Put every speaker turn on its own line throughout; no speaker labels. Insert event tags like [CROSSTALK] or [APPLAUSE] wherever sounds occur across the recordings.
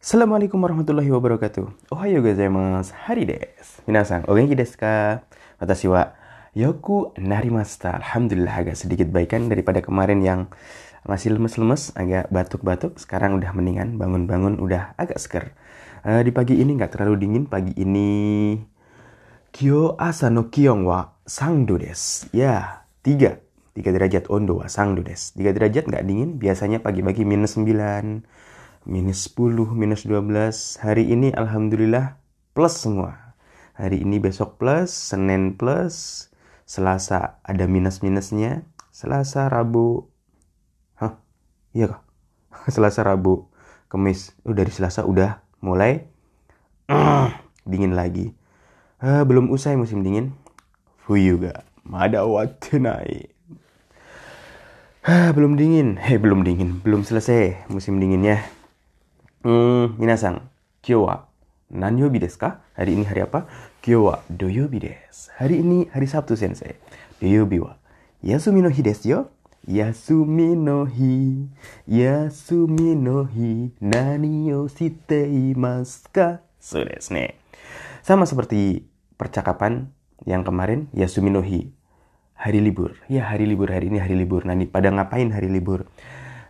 Assalamualaikum warahmatullahi wabarakatuh. Ohayo gozaimasu. Hari desu. Minasan, o genki desu ka? Watashi wa yoku narimashita. Alhamdulillah agak sedikit baikan daripada kemarin yang masih lemes-lemes, agak batuk-batuk. Sekarang udah mendingan, bangun-bangun udah agak seger. Uh, di pagi ini nggak terlalu dingin. Pagi ini kyo asa no kion wa sangdo desu. Ya, tiga. Tiga derajat ondo wa sangdo desu. Tiga derajat nggak dingin. Biasanya pagi-pagi minus sembilan minus 10, minus 12. Hari ini alhamdulillah plus semua. Hari ini besok plus, Senin plus, Selasa ada minus-minusnya, Selasa, Rabu. Hah? Iya kah? [LAUGHS] Selasa, Rabu, Kemis. Udah dari Selasa udah mulai [CLEARS THROAT] dingin lagi. Uh, belum usai musim dingin. Fuyuga. Mada watenai. Ah, belum dingin. Hei, belum dingin. Belum selesai musim dinginnya. Hmm, minasan, kyo wa nanyobi desu ka? Hari ini hari apa? Kyo wa doyobi desu. Hari ini hari Sabtu sensei. Doyobi wa yasumi no hi desu yo. Yasumi no hi, yasumi no hi, nani o shite imasu ka? So desu ne. Sama seperti percakapan yang kemarin, yasumi no hi. Hari libur. Ya, hari libur. Hari ini hari libur. Nani pada ngapain hari libur?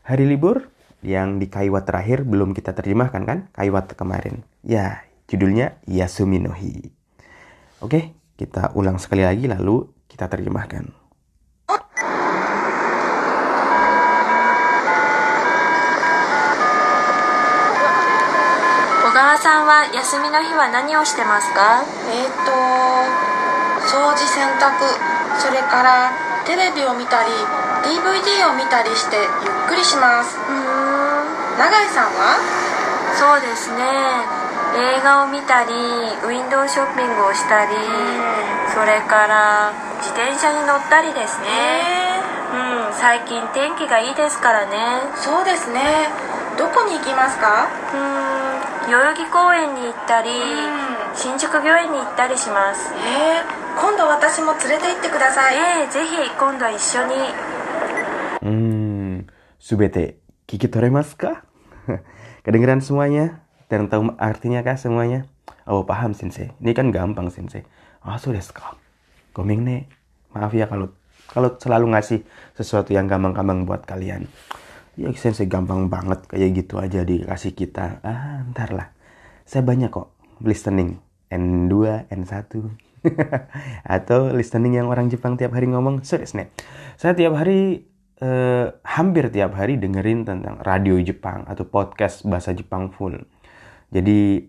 Hari libur yang di Kaiwat terakhir belum kita terjemahkan kan? Kaiwat kemarin. Ya, judulnya Yasumi no Hi. Oke, kita ulang sekali lagi lalu kita terjemahkan.
小川さんは休みの日は何をしてますか
えー、と掃除洗濯それからテレビを見たり DVD を見たりしてゆっくりします
うーん
永井さんは？
そうですね。映画を見たりウィンドウショッピングをしたりそれから自転車に乗ったりですね。うん最近天気がいいですからね。
そうですね。どこに行きますか？
うーん代々木公園に行ったり
ん。
新宿御苑に行ったりします。
えー、今度私も連れて行ってください。
ええぜひ今度一緒に。
Hmm, subete Kiki toremas kah? [LAUGHS] Kedengeran semuanya? Dan tahu artinya kah semuanya? Oh, paham sensei. Ini kan gampang sensei. Ah, so desu ka? Komeng ne. Maaf ya kalau kalau selalu ngasih sesuatu yang gampang-gampang buat kalian. Ya sensei gampang banget kayak gitu aja dikasih kita. Ah, ntar lah. Saya banyak kok listening. N2, N1. [LAUGHS] Atau listening yang orang Jepang tiap hari ngomong. Desu ne. Saya tiap hari eh, hampir tiap hari dengerin tentang radio Jepang atau podcast bahasa Jepang full. Jadi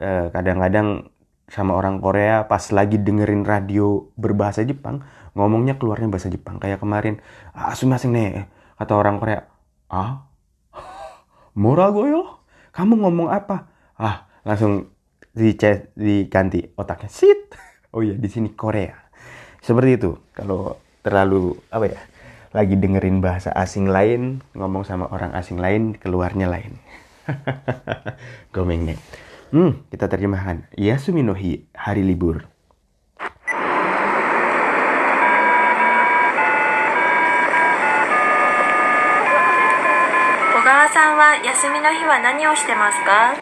eh, kadang-kadang sama orang Korea pas lagi dengerin radio berbahasa Jepang ngomongnya keluarnya bahasa Jepang. Kayak kemarin ah sumimasen nih kata orang Korea. Ah? [LAUGHS] Morago yo kamu ngomong apa? Ah langsung di diganti otaknya. Sit! [LAUGHS] Oh iya di sini Korea. Seperti itu kalau terlalu apa ya lagi dengerin bahasa asing lain, ngomong sama orang asing lain, keluarnya lain. [LAUGHS] Gomeng nih. Hmm, kita terjemahan Yasumi hari libur.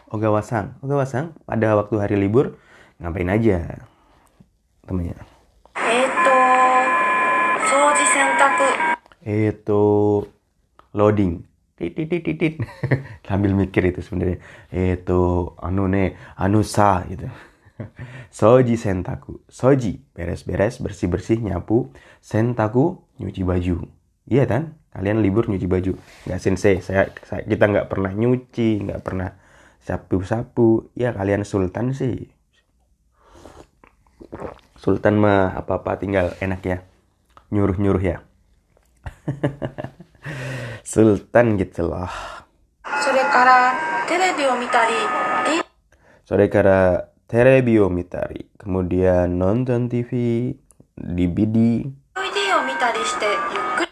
Ogawa-san?
Ogawa-san, Ogawa-san, pada waktu hari libur ngapain aja? Temennya. Itu loading. Titit titit [LAUGHS] sambil mikir itu sebenarnya. Itu anu ne anu sa gitu. [LAUGHS] Soji sentaku. Soji beres-beres bersih-bersih nyapu. Sentaku nyuci baju. Iya kan? Kalian libur nyuci baju. Nggak sensei. Saya, saya kita nggak pernah nyuci nggak pernah sapu-sapu. Ya kalian sultan sih. Sultan mah apa-apa tinggal enak ya. Nyuruh-nyuruh ya [LAUGHS] Sultan gitu loh.
それからテレビを見たり D-
Sore kara terebio mitari. Kemudian nonton TV, DVD,
DVD を見たりしてゆっくり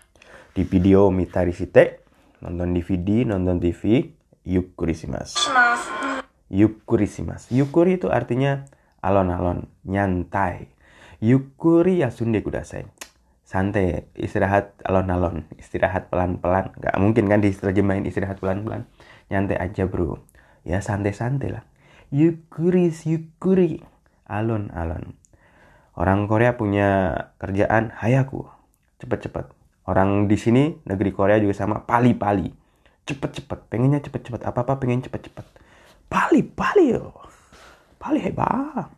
di video mitari site, nonton DVD, nonton TV, yukkuri shimasu.
します
Yukkuri shimasu. Yukkuri itu artinya alon-alon, nyantai. Yukkuri yasunde kudasai. Santai, istirahat alon-alon, istirahat pelan-pelan. Gak mungkin kan diterjemahin istirahat pelan-pelan. Nyantai aja bro. ya santai-santai lah. Yukuri, yukuri. Alon-alon. Orang Korea punya kerjaan hayaku. Cepet-cepet. Orang di sini negeri Korea juga sama pali-pali. Cepet-cepet. Pengennya cepet-cepet. Apa-apa pengen cepet-cepet. Pali-pali yo. Pali hebat.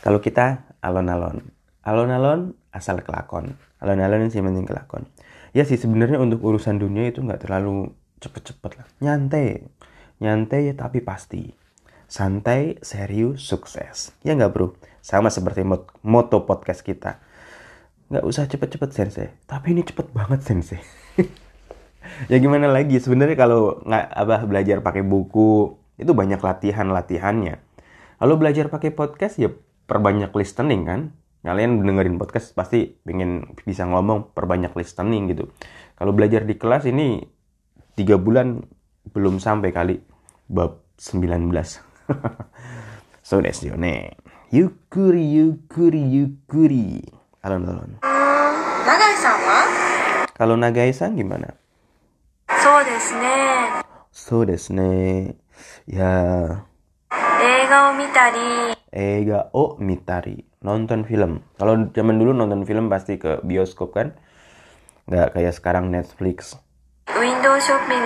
Kalau kita alon-alon. Alon-alon asal kelakon. Alon-alon sih penting kelakon. Ya sih sebenarnya untuk urusan dunia itu nggak terlalu cepet-cepet lah. Nyantai. Nyantai tapi pasti. Santai, serius, sukses. Ya nggak bro? Sama seperti mot moto podcast kita. Nggak usah cepet-cepet sensei. Tapi ini cepet banget sensei. [LAUGHS] ya gimana lagi? Sebenarnya kalau nggak apa belajar pakai buku itu banyak latihan-latihannya. Kalau belajar pakai podcast ya perbanyak listening kan kalian dengerin podcast pasti pengen bisa ngomong perbanyak listening gitu. Kalau belajar di kelas ini tiga bulan belum sampai kali. Bab 19 [LAUGHS] so that's your name. Yukuri yukuri yukuri. Alon alon
nagai-san
kalau nagaisan gimana?
So desu ne
so desu ne ya.
Ega o mitari.
Ega o mitari nonton film. Kalau zaman dulu nonton film pasti ke bioskop kan, nggak kayak sekarang Netflix.
Window shopping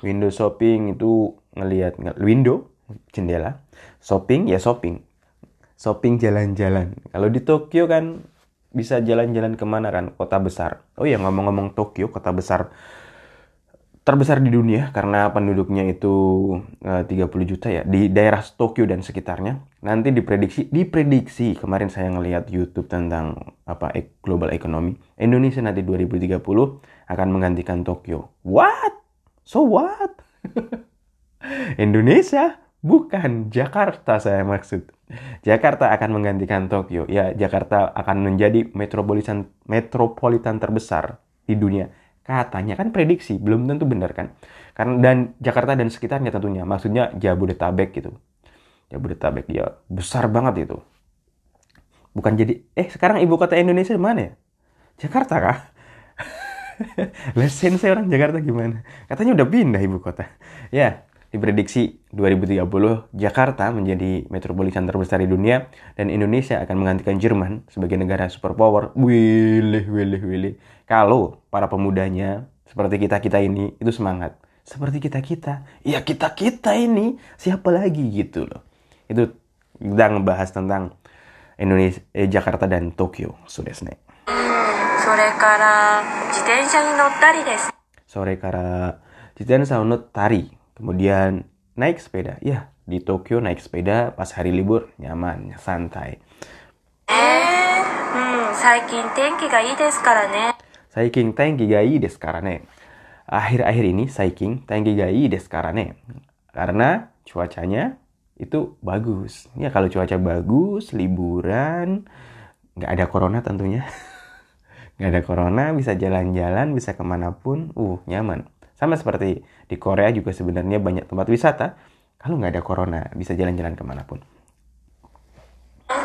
Window shopping itu ngelihat window jendela, shopping ya shopping, shopping jalan-jalan. Kalau di Tokyo kan bisa jalan-jalan ke mana kan kota besar. Oh ya ngomong-ngomong Tokyo kota besar terbesar di dunia karena penduduknya itu eh, 30 juta ya di daerah Tokyo dan sekitarnya. Nanti diprediksi diprediksi kemarin saya ngelihat YouTube tentang apa global economy Indonesia nanti 2030 akan menggantikan Tokyo. What? So what? [LAUGHS] Indonesia? Bukan. Jakarta saya maksud. Jakarta akan menggantikan Tokyo. Ya Jakarta akan menjadi metropolitan metropolitan terbesar di dunia katanya kan prediksi belum tentu benar kan? Karena dan Jakarta dan sekitarnya tentunya maksudnya Jabodetabek gitu. Jabodetabek ya besar banget itu. Bukan jadi eh sekarang ibu kota Indonesia mana ya? Jakarta kah? [LAUGHS] Lesen saya orang Jakarta gimana? Katanya udah pindah ibu kota. Ya diprediksi 2030 Jakarta menjadi metropolitan terbesar di dunia dan Indonesia akan menggantikan Jerman sebagai negara superpower. Wilih, wilih, wilih. Kalau para pemudanya seperti kita-kita ini itu semangat. Seperti kita-kita. Ya kita-kita ini siapa lagi gitu loh. Itu kita ngebahas tentang Indonesia, eh, Jakarta dan Tokyo. Sudah
それから自転車に乗ったりです
sore kara Jiten Saunut tari Kemudian naik sepeda. Ya, di Tokyo naik sepeda pas hari libur nyaman, santai. Saiking hmm, tenki ga ii desu kara ne. Akhir-akhir ini saiking tenki ga ii desu kara ne. Karena cuacanya itu bagus. Ya kalau cuaca bagus, liburan, nggak ada corona tentunya. [LAUGHS] nggak ada corona, bisa jalan-jalan, bisa ke mana pun, uh nyaman. Sama seperti di Korea juga sebenarnya banyak tempat wisata. Kalau nggak ada corona, bisa jalan-jalan ke
mana pun.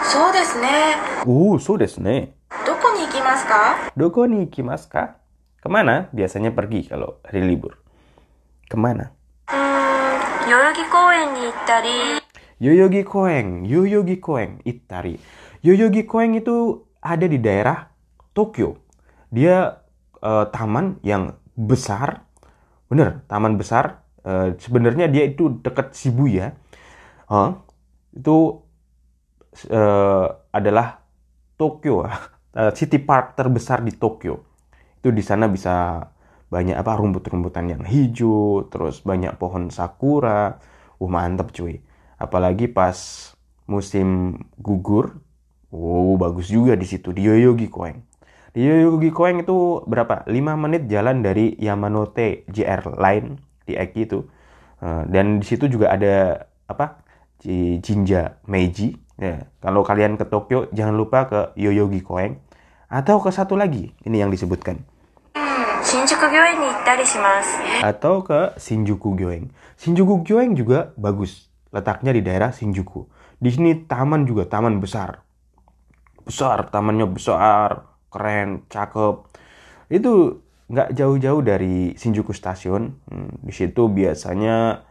So desu ne.
Uh, so desu ne.
Doko ni ikimasu ka?
Doko ni ikimasu ka? Ke mana biasanya pergi kalau hari libur?
Ke mana? Hmm, Yoyogi Koen ni itari.
Yoyogi Koen, Yoyogi Koen, itari. Yoyogi Koen itu ada di daerah Tokyo. Dia uh, taman yang besar bener, taman besar. Eh, Sebenarnya dia itu dekat Shibuya. Hah? itu eh, adalah Tokyo, [LAUGHS] eh, city park terbesar di Tokyo. Itu di sana bisa banyak apa rumput-rumputan yang hijau, terus banyak pohon sakura. Uh mantep cuy. Apalagi pas musim gugur, oh bagus juga di situ di Yoyogi Koeng. Di Yogyakarta itu berapa? 5 menit jalan dari Yamanote JR Line di Eki itu. Eh, dan di situ juga ada apa? Jinja Meiji. Ya, kalau kalian ke Tokyo jangan lupa ke Yoyogi Koeng. atau ke satu lagi ini yang disebutkan.
Shinjuku
atau ke Shinjuku Gyoeng. Shinjuku Gyoeng juga bagus. Letaknya di daerah Shinjuku. Di sini taman juga, taman besar. Besar, tamannya besar keren, cakep. Itu nggak jauh-jauh dari Shinjuku Station. Hmm, di situ biasanya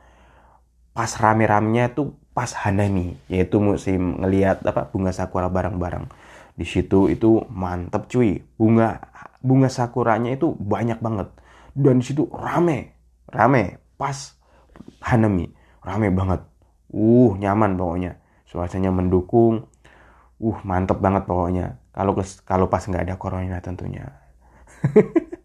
pas rame-ramenya tuh pas Hanami yaitu musim ngelihat apa bunga sakura bareng-bareng. Di situ itu mantep cuy. Bunga bunga sakuranya itu banyak banget. Dan di situ rame rame pas Hanami. Rame banget. Uh nyaman pokoknya. Suasananya mendukung. Uh mantep banget pokoknya kalau kalau pas nggak ada corona tentunya [LAUGHS]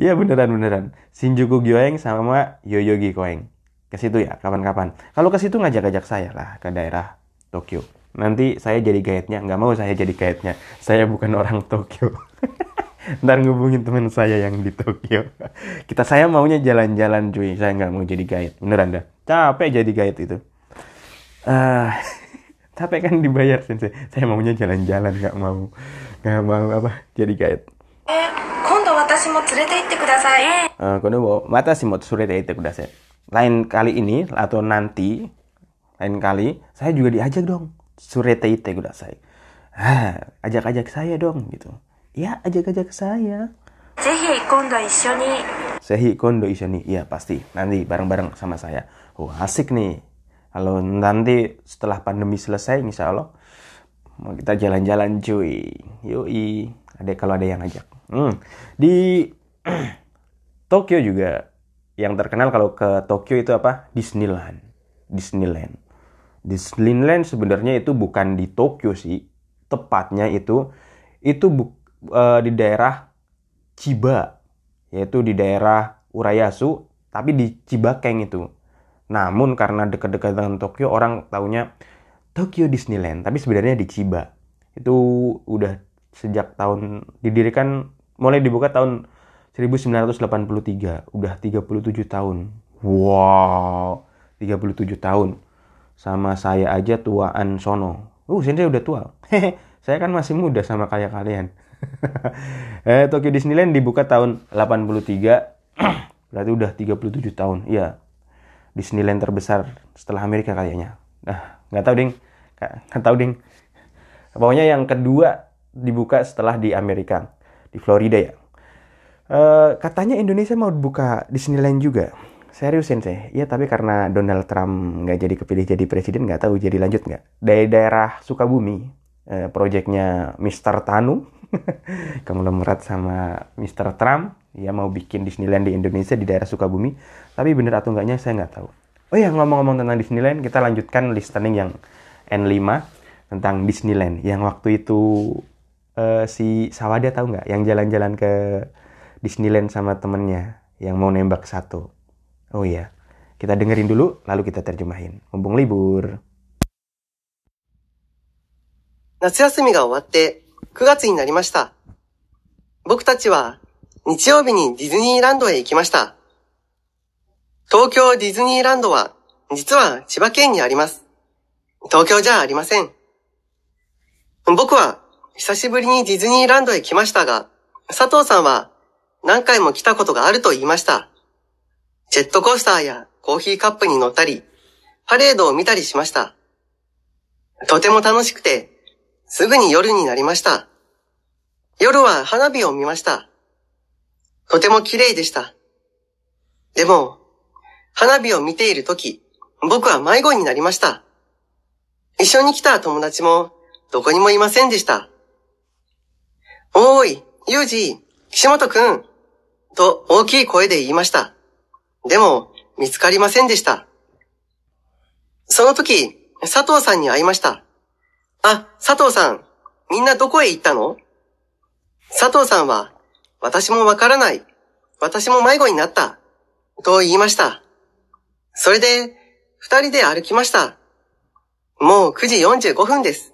Iya beneran beneran. Shinjuku Gyoeng sama Yoyogi Koeng. Ke situ ya kapan-kapan. Kalau ke situ ngajak-ngajak saya lah ke daerah Tokyo. Nanti saya jadi guide-nya. Nggak mau saya jadi guide-nya. Saya bukan [LAUGHS] orang Tokyo. [LAUGHS] Ntar ngubungin teman saya yang di Tokyo. Kita saya maunya jalan-jalan cuy. Saya nggak mau jadi guide. Beneran dah. Capek jadi guide itu. Uh, tapi kan dibayar sensei saya maunya jalan-jalan nggak mau nggak mau apa jadi guide Uh, kondo wo matashi mo itu itte kudasai. Lain kali ini atau nanti lain kali saya juga diajak dong surete itu kudasai. saya ajak-ajak saya dong gitu. Ya, ajak-ajak saya.
sehi kondo isoni
sehi kondo isoni Iya, pasti. Nanti bareng-bareng sama saya. Oh, asik nih. Kalau nanti setelah pandemi selesai, insya Allah mau kita jalan-jalan cuy. Yoi. Ada kalau ada yang ngajak. Hmm. Di [CLEARS THROAT] Tokyo juga yang terkenal kalau ke Tokyo itu apa? Disneyland. Disneyland. Disneyland sebenarnya itu bukan di Tokyo sih. Tepatnya itu itu bu, uh, di daerah Chiba, yaitu di daerah Urayasu, tapi di Cibakeng itu. Namun karena dekat-dekat dengan Tokyo, orang taunya Tokyo Disneyland, tapi sebenarnya di Chiba. Itu udah sejak tahun didirikan mulai dibuka tahun 1983 udah 37 tahun. Wow 37 tahun. Sama saya aja tuaan sono. Uh sini udah tua. Saya kan masih muda sama kayak kalian. [LAUGHS] Eh Tokyo Disneyland dibuka tahun 83 [CLEARS THROAT] berarti udah 37 tahun. Iya Disneyland terbesar setelah Amerika kayaknya nah nggak tahu ding nggak tahu ding pokoknya yang kedua dibuka setelah di Amerika di Florida ya. Uh, katanya Indonesia mau buka Disneyland juga. Serius sensei? Iya tapi karena Donald Trump nggak jadi kepilih jadi presiden nggak tahu jadi lanjut nggak. Dari daerah Sukabumi, uh, proyeknya Mr. Tanu, [LAUGHS] konglomerat sama Mr. Trump, ya mau bikin Disneyland di Indonesia di daerah Sukabumi. Tapi bener atau enggaknya saya nggak tahu. Oh ya ngomong-ngomong tentang Disneyland, kita lanjutkan listening yang N5 tentang Disneyland yang waktu itu uh, si Sawada tahu nggak yang jalan-jalan ke Disneyland sama temennya yang mau nembak satu. Oh iya, kita dengerin dulu lalu kita terjemahin. Mumpung libur.
夏休みが終わって9月になりました。僕たちは日曜日にディズニーランドへ行きました。 東京ディズニーランドは実は千葉県にあります。東京じゃありません。僕は久しぶりにディズニーランドへ来ましたが、佐藤さんは何回も来たことがあると言いました。ジェットコースターやコーヒーカップに乗ったり、パレードを見たりしました。とても楽しくて、すぐに夜になりました。夜は花火を見ました。とても綺麗でした。でも、花火を見ているとき、僕は迷子になりました。一緒に来た友達もどこにもいませんでした。おーい、ユージ、岸本くん、と大きい声で言いました。でも、見つかりませんでした。その時、佐藤さんに会いました。あ、佐藤さん、みんなどこへ行ったの？佐藤さんは、私もわからない。私も迷子になった。と言いました。それで、二人で歩きました。もう9時45分です。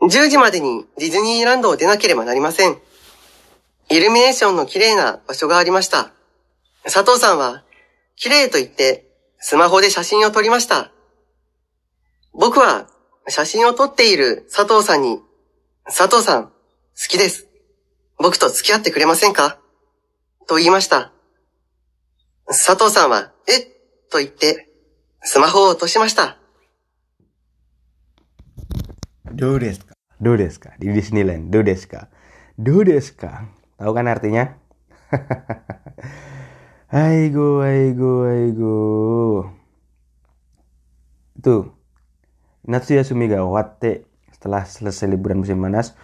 10時までにディズニーランドを出なければなりません。イルミネーションの綺麗な場所がありました。佐藤さんは、綺麗と言って、スマホで写真を撮りました。僕は、写真を撮っている佐藤さんに、佐藤さん、好きです。僕と付き合ってくれませんか？と言いました。佐藤さんは、えと言って、スマホを落としました。
Do desu ka? Do desu ka? Di Disneyland. Do desu ka? Do desu ka? Tahu kan artinya? Aigo, aigo, aigo. Tuh. Natsuyasumi ga owatte setelah selesai liburan musim panas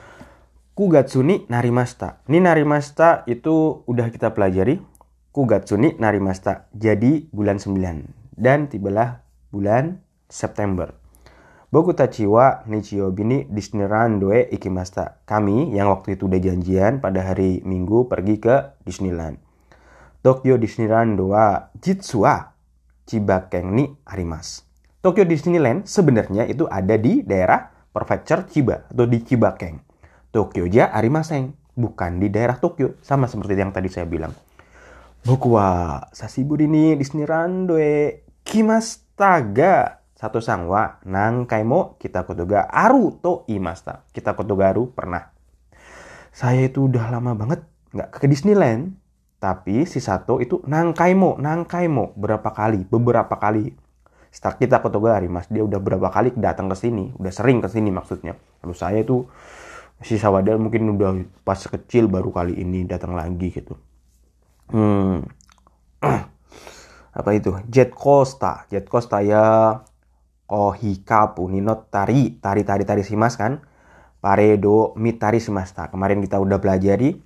Kugatsuni narimasta. Ini narimasta itu udah kita pelajari. Kugatsuni narimasta. Jadi bulan 9 dan tibalah bulan September. Boku tachi wa nichiyobi ni Disneyland e ikimasta. Kami yang waktu itu udah janjian pada hari Minggu pergi ke Disneyland. Tokyo Disneyland wa jitsu wa Chibakeng ni arimas. Tokyo Disneyland sebenarnya itu ada di daerah Prefecture Chiba atau di Chibakeng. Tokyo ja arimaseng, bukan di daerah Tokyo, sama seperti yang tadi saya bilang. Boku wa sashiburi ni Disneyland e kimasta ga satu sangwa nangkai mo kita kotoga aru to imasta. Kita kotogaru pernah. Saya itu udah lama banget nggak ke Disneyland, tapi si satu itu nangkai mo, nangkai mo berapa kali, beberapa kali. Setelah kita kotogari mas, dia udah berapa kali datang ke sini, udah sering ke sini maksudnya. Lalu saya itu si Sawadal mungkin udah pas kecil baru kali ini datang lagi gitu. Hmm. [CLEARS THROAT] apa itu? Jet costa. Jet costa ya. Kohikapu. Nino tari. Tari tari tari simas kan? Paredo mitari simasta kemarin kita udah pelajari.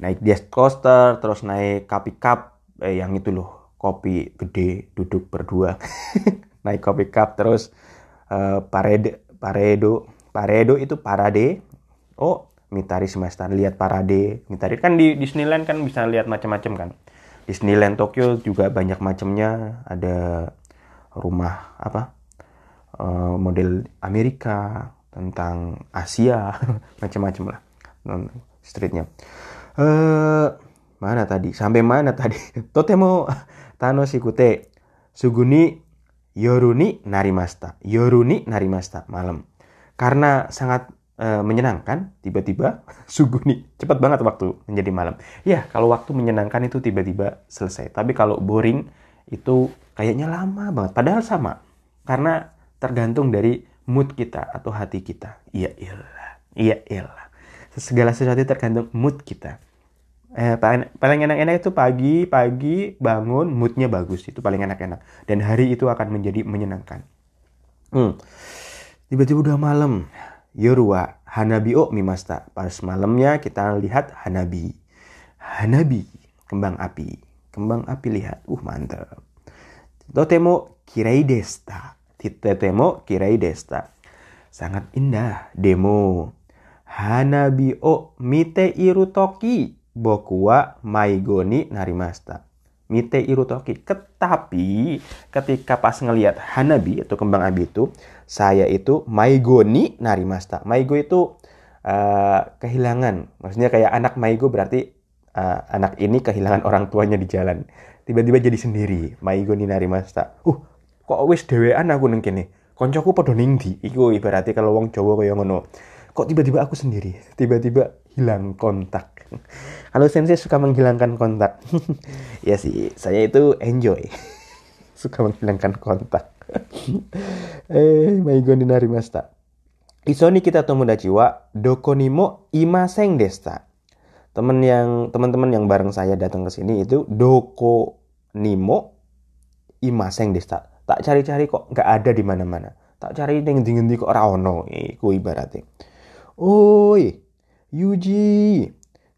Naik jet coaster terus naik kapi cup. Eh, yang itu loh. Kopi gede duduk berdua. [LAUGHS] Naik kopi cup terus uh, parede paredo. Paredo itu parade. Oh mitari semesta lihat parade mitari. Kan di Disneyland kan bisa lihat macam-macam kan? Disneyland Tokyo juga banyak macamnya ada rumah apa uh, model Amerika tentang Asia [LAUGHS] macam-macam lah. Streetnya. Uh, mana tadi? Sampai mana tadi? [LAUGHS] Totemo tanoshikute suguni yoruni narimasta yoruni narimasta malam. Karena sangat uh, menyenangkan tiba-tiba [LAUGHS] suguni cepat banget waktu menjadi malam. Ya kalau waktu menyenangkan itu tiba-tiba selesai. Tapi kalau boring itu kayaknya lama banget. Padahal sama karena tergantung dari mood kita atau hati kita. Iya iyalah iya iyalah segala sesuatu tergantung mood kita. Eh, paling, paling enak-enak itu pagi pagi bangun moodnya bagus. Itu paling enak-enak. Dan hari itu akan menjadi menyenangkan. Hmm. tiba-tiba udah malam Yorua Hanabi o mimasta. Pas malamnya kita lihat Hanabi. Hanabi, kembang api. Kembang api lihat. Uh, mantap. Totemo kirai desta. Totemo kirai desta. Sangat indah. Demo. Hanabi o mite irutoki. Boku wa maigoni narimasta. Mite irutoki. Tetapi ketika pas ngelihat Hanabi atau kembang api itu, saya itu maigo ni narimasta. Maigo itu uh, kehilangan. Maksudnya kayak anak maigo berarti uh, anak ini kehilangan orang tuanya di jalan. Tiba-tiba jadi sendiri. Maigo ni narimasta. Uh, kok wis dewean aku neng kene. Koncoku padha ning? Iku ibaratnya kalau wong Jawa kaya ngono. Kok tiba-tiba aku sendiri? Tiba-tiba hilang kontak. [LAUGHS] Kalau sensei suka menghilangkan kontak. [LAUGHS] ya sih, saya itu enjoy. [LAUGHS] suka menghilangkan kontak. [LAUGHS] eh, maigo ni narimashita. Isoni kita tomodachi wa doko ni mo imaseng desta. Teman yang teman-teman yang bareng saya datang ke sini itu doko nimo imaseng desta. Tak cari-cari kok nggak ada di mana-mana. Tak cari dingendi kok ora ono iku ibaratnya. Oi, Yuji,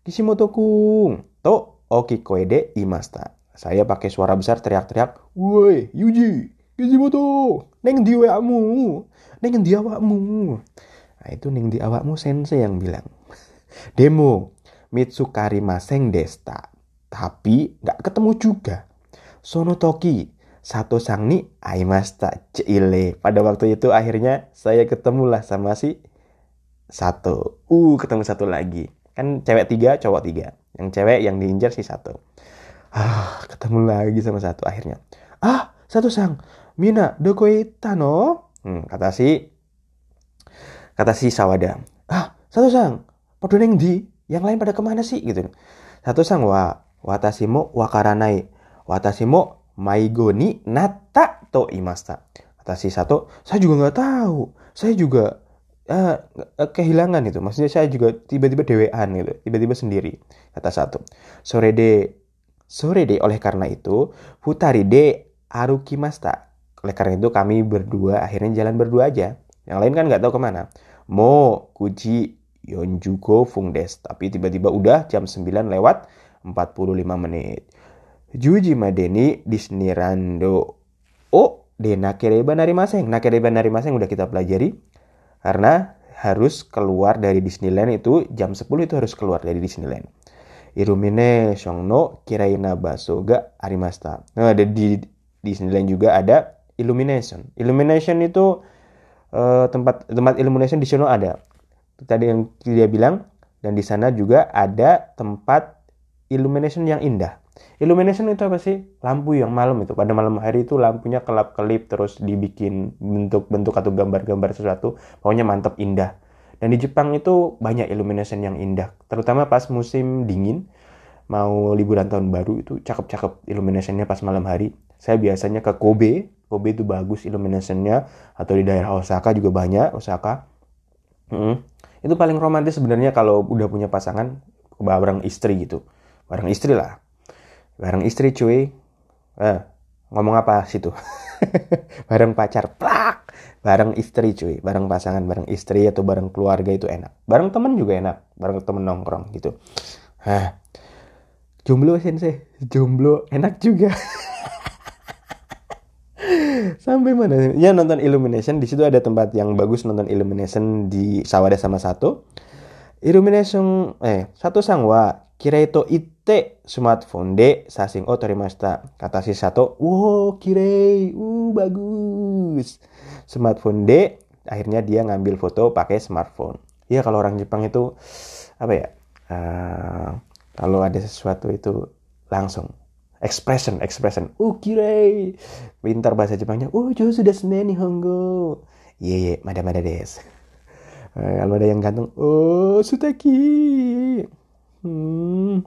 Kishimoto kung, to oki koede imasta. Saya pakai suara besar teriak-teriak, "Woi, Yuji, Kishimoto, neng di awakmu, neng di awakmu. Nah itu neng di awakmu sensei yang bilang. [LAUGHS] Demo, Mitsukari Maseng Desta. Tapi nggak ketemu juga. Sono Toki, satu sang ni aimasta cile. Pada waktu itu akhirnya saya ketemulah sama si satu. Uh, ketemu satu lagi. Kan cewek tiga, cowok tiga. Yang cewek yang diinjar si satu. Ah, ketemu lagi sama satu akhirnya. Ah, satu sang, Mina, doko no? Hmm, kata si kata si Sawada. Ah, satu sang, podo neng di, yang lain pada ke mana sih gitu. Satu sang wa watasimo wakaranai, watasimo maigoni nata to imasta. Kata si satu, saya juga nggak tahu, saya juga uh, kehilangan itu. Maksudnya saya juga tiba-tiba dewean gitu, tiba-tiba sendiri. Kata satu, sore de sore de oleh karena itu futari de arukimasta oleh karena itu kami berdua akhirnya jalan berdua aja. Yang lain kan nggak tahu ke mana. Mo kuji yonjuko fungdes. Tapi tiba-tiba udah jam 9 lewat 45 menit. Juji Madeni Disneyrando Oh de nakereba narimaseng. Nakereba narimaseng udah kita pelajari. Karena harus keluar dari Disneyland itu jam 10 itu harus keluar dari Disneyland. Illumination no kiraina baso ga arimasta. Nah, ada di Disneyland juga ada Illumination. Illumination itu uh, tempat tempat Illumination di sana ada. Tadi yang dia bilang dan di sana juga ada tempat Illumination yang indah. Illumination itu apa sih? Lampu yang malam itu. Pada malam hari itu lampunya kelap-kelip terus dibikin bentuk-bentuk atau gambar-gambar sesuatu. Pokoknya mantap indah. Dan di Jepang itu banyak illumination yang indah, terutama pas musim dingin, mau liburan tahun baru itu cakep-cakep illuminationnya pas malam hari. Saya biasanya ke Kobe, Kobe itu bagus illuminationnya, atau di daerah Osaka juga banyak, Osaka. Hmm. Itu paling romantis sebenarnya kalau udah punya pasangan bareng istri gitu, bareng istri lah, bareng istri cuy. Eh, ngomong apa situ? [LAUGHS] bareng pacar, plak bareng istri cuy bareng pasangan bareng istri atau bareng keluarga itu enak bareng temen juga enak bareng temen nongkrong gitu Hah. jomblo sensei jomblo enak juga [LAUGHS] sampai mana ya nonton Illumination. Di situ ada tempat yang bagus nonton Illumination di Sawada sama satu Illumination eh satu sangwa kira itu ite smartphone de sasing oh torimashita kata si satu wow kirei. Uh bagus. Smartphone D akhirnya dia ngambil foto pakai smartphone. Ya kalau orang Jepang itu apa ya uh, kalau ada sesuatu itu langsung expression expression uh kire pintar bahasa Jepangnya uh jo sudah nih honggo ye ye mada mada des uh, kalau ada yang ganteng oh sutaki hmm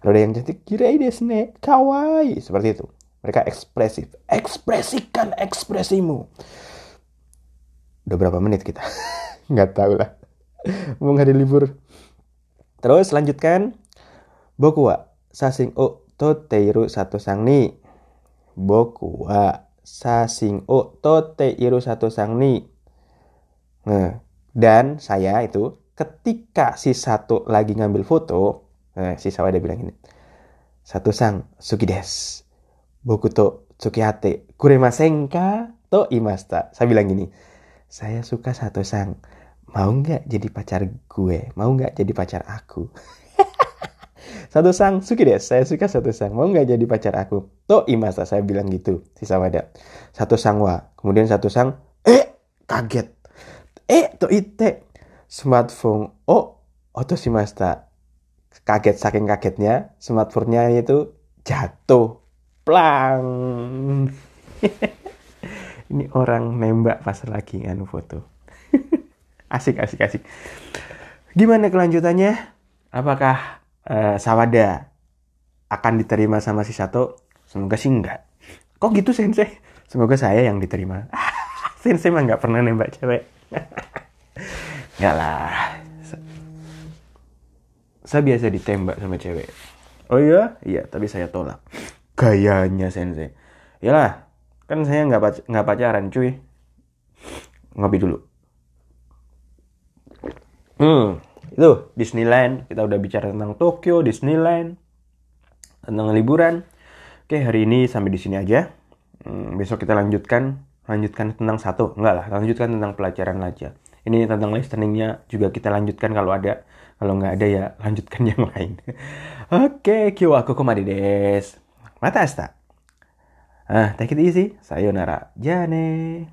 kalau ada yang cantik kira desne kawaii seperti itu mereka ekspresif. Ekspresikan ekspresimu. Udah berapa menit kita? [LAUGHS] Nggak tahu lah. Mau hari libur. Terus lanjutkan. Boku wa sasing o toteiru satu sang ni. Boku wa sasing o toteiru satu sang ni. Nah, dan saya itu ketika si satu lagi ngambil foto, nah, si Sawada bilang ini, satu sang suki des boku to tsukihate kuremasen ka to imasta. Saya bilang gini, saya suka satu sang. Mau nggak jadi pacar gue? Mau nggak jadi pacar aku? [LAUGHS] satu sang suki deh. Saya suka satu sang. Mau nggak jadi pacar aku? To imasta. Saya bilang gitu. Si Sawada. Satu sang wa. Kemudian satu sang. Eh kaget. Eh to ite. Smartphone. Oh. Oto masta Kaget saking kagetnya. Smartphone-nya itu jatuh plang [LAUGHS] ini orang nembak pas lagi anu foto [LAUGHS] asik asik asik gimana kelanjutannya apakah uh, Sawada akan diterima sama si Sato? Semoga sih enggak. Kok gitu sensei? Semoga saya yang diterima. [LAUGHS] Sensei mah nggak pernah nembak cewek. [LAUGHS] Nggak lah. Saya biasa ditembak sama cewek. Oh iya? Iya tapi saya tolak. Gayanya sensei. Lah kan saya nggak pac nggak pacaran cuy. Ngopi dulu. Hmm itu Disneyland. Kita udah bicara tentang Tokyo Disneyland tentang liburan. Oke hari ini sampai di sini aja. Hmm, besok kita lanjutkan lanjutkan tentang satu. Enggak lah lanjutkan tentang pelajaran aja. Ini tentang listeningnya juga kita lanjutkan kalau ada. Kalau nggak ada ya lanjutkan [LAUGHS] yang lain. Oke kyo aku komadi des mata asta. Ah take it easy. Sayonara jane.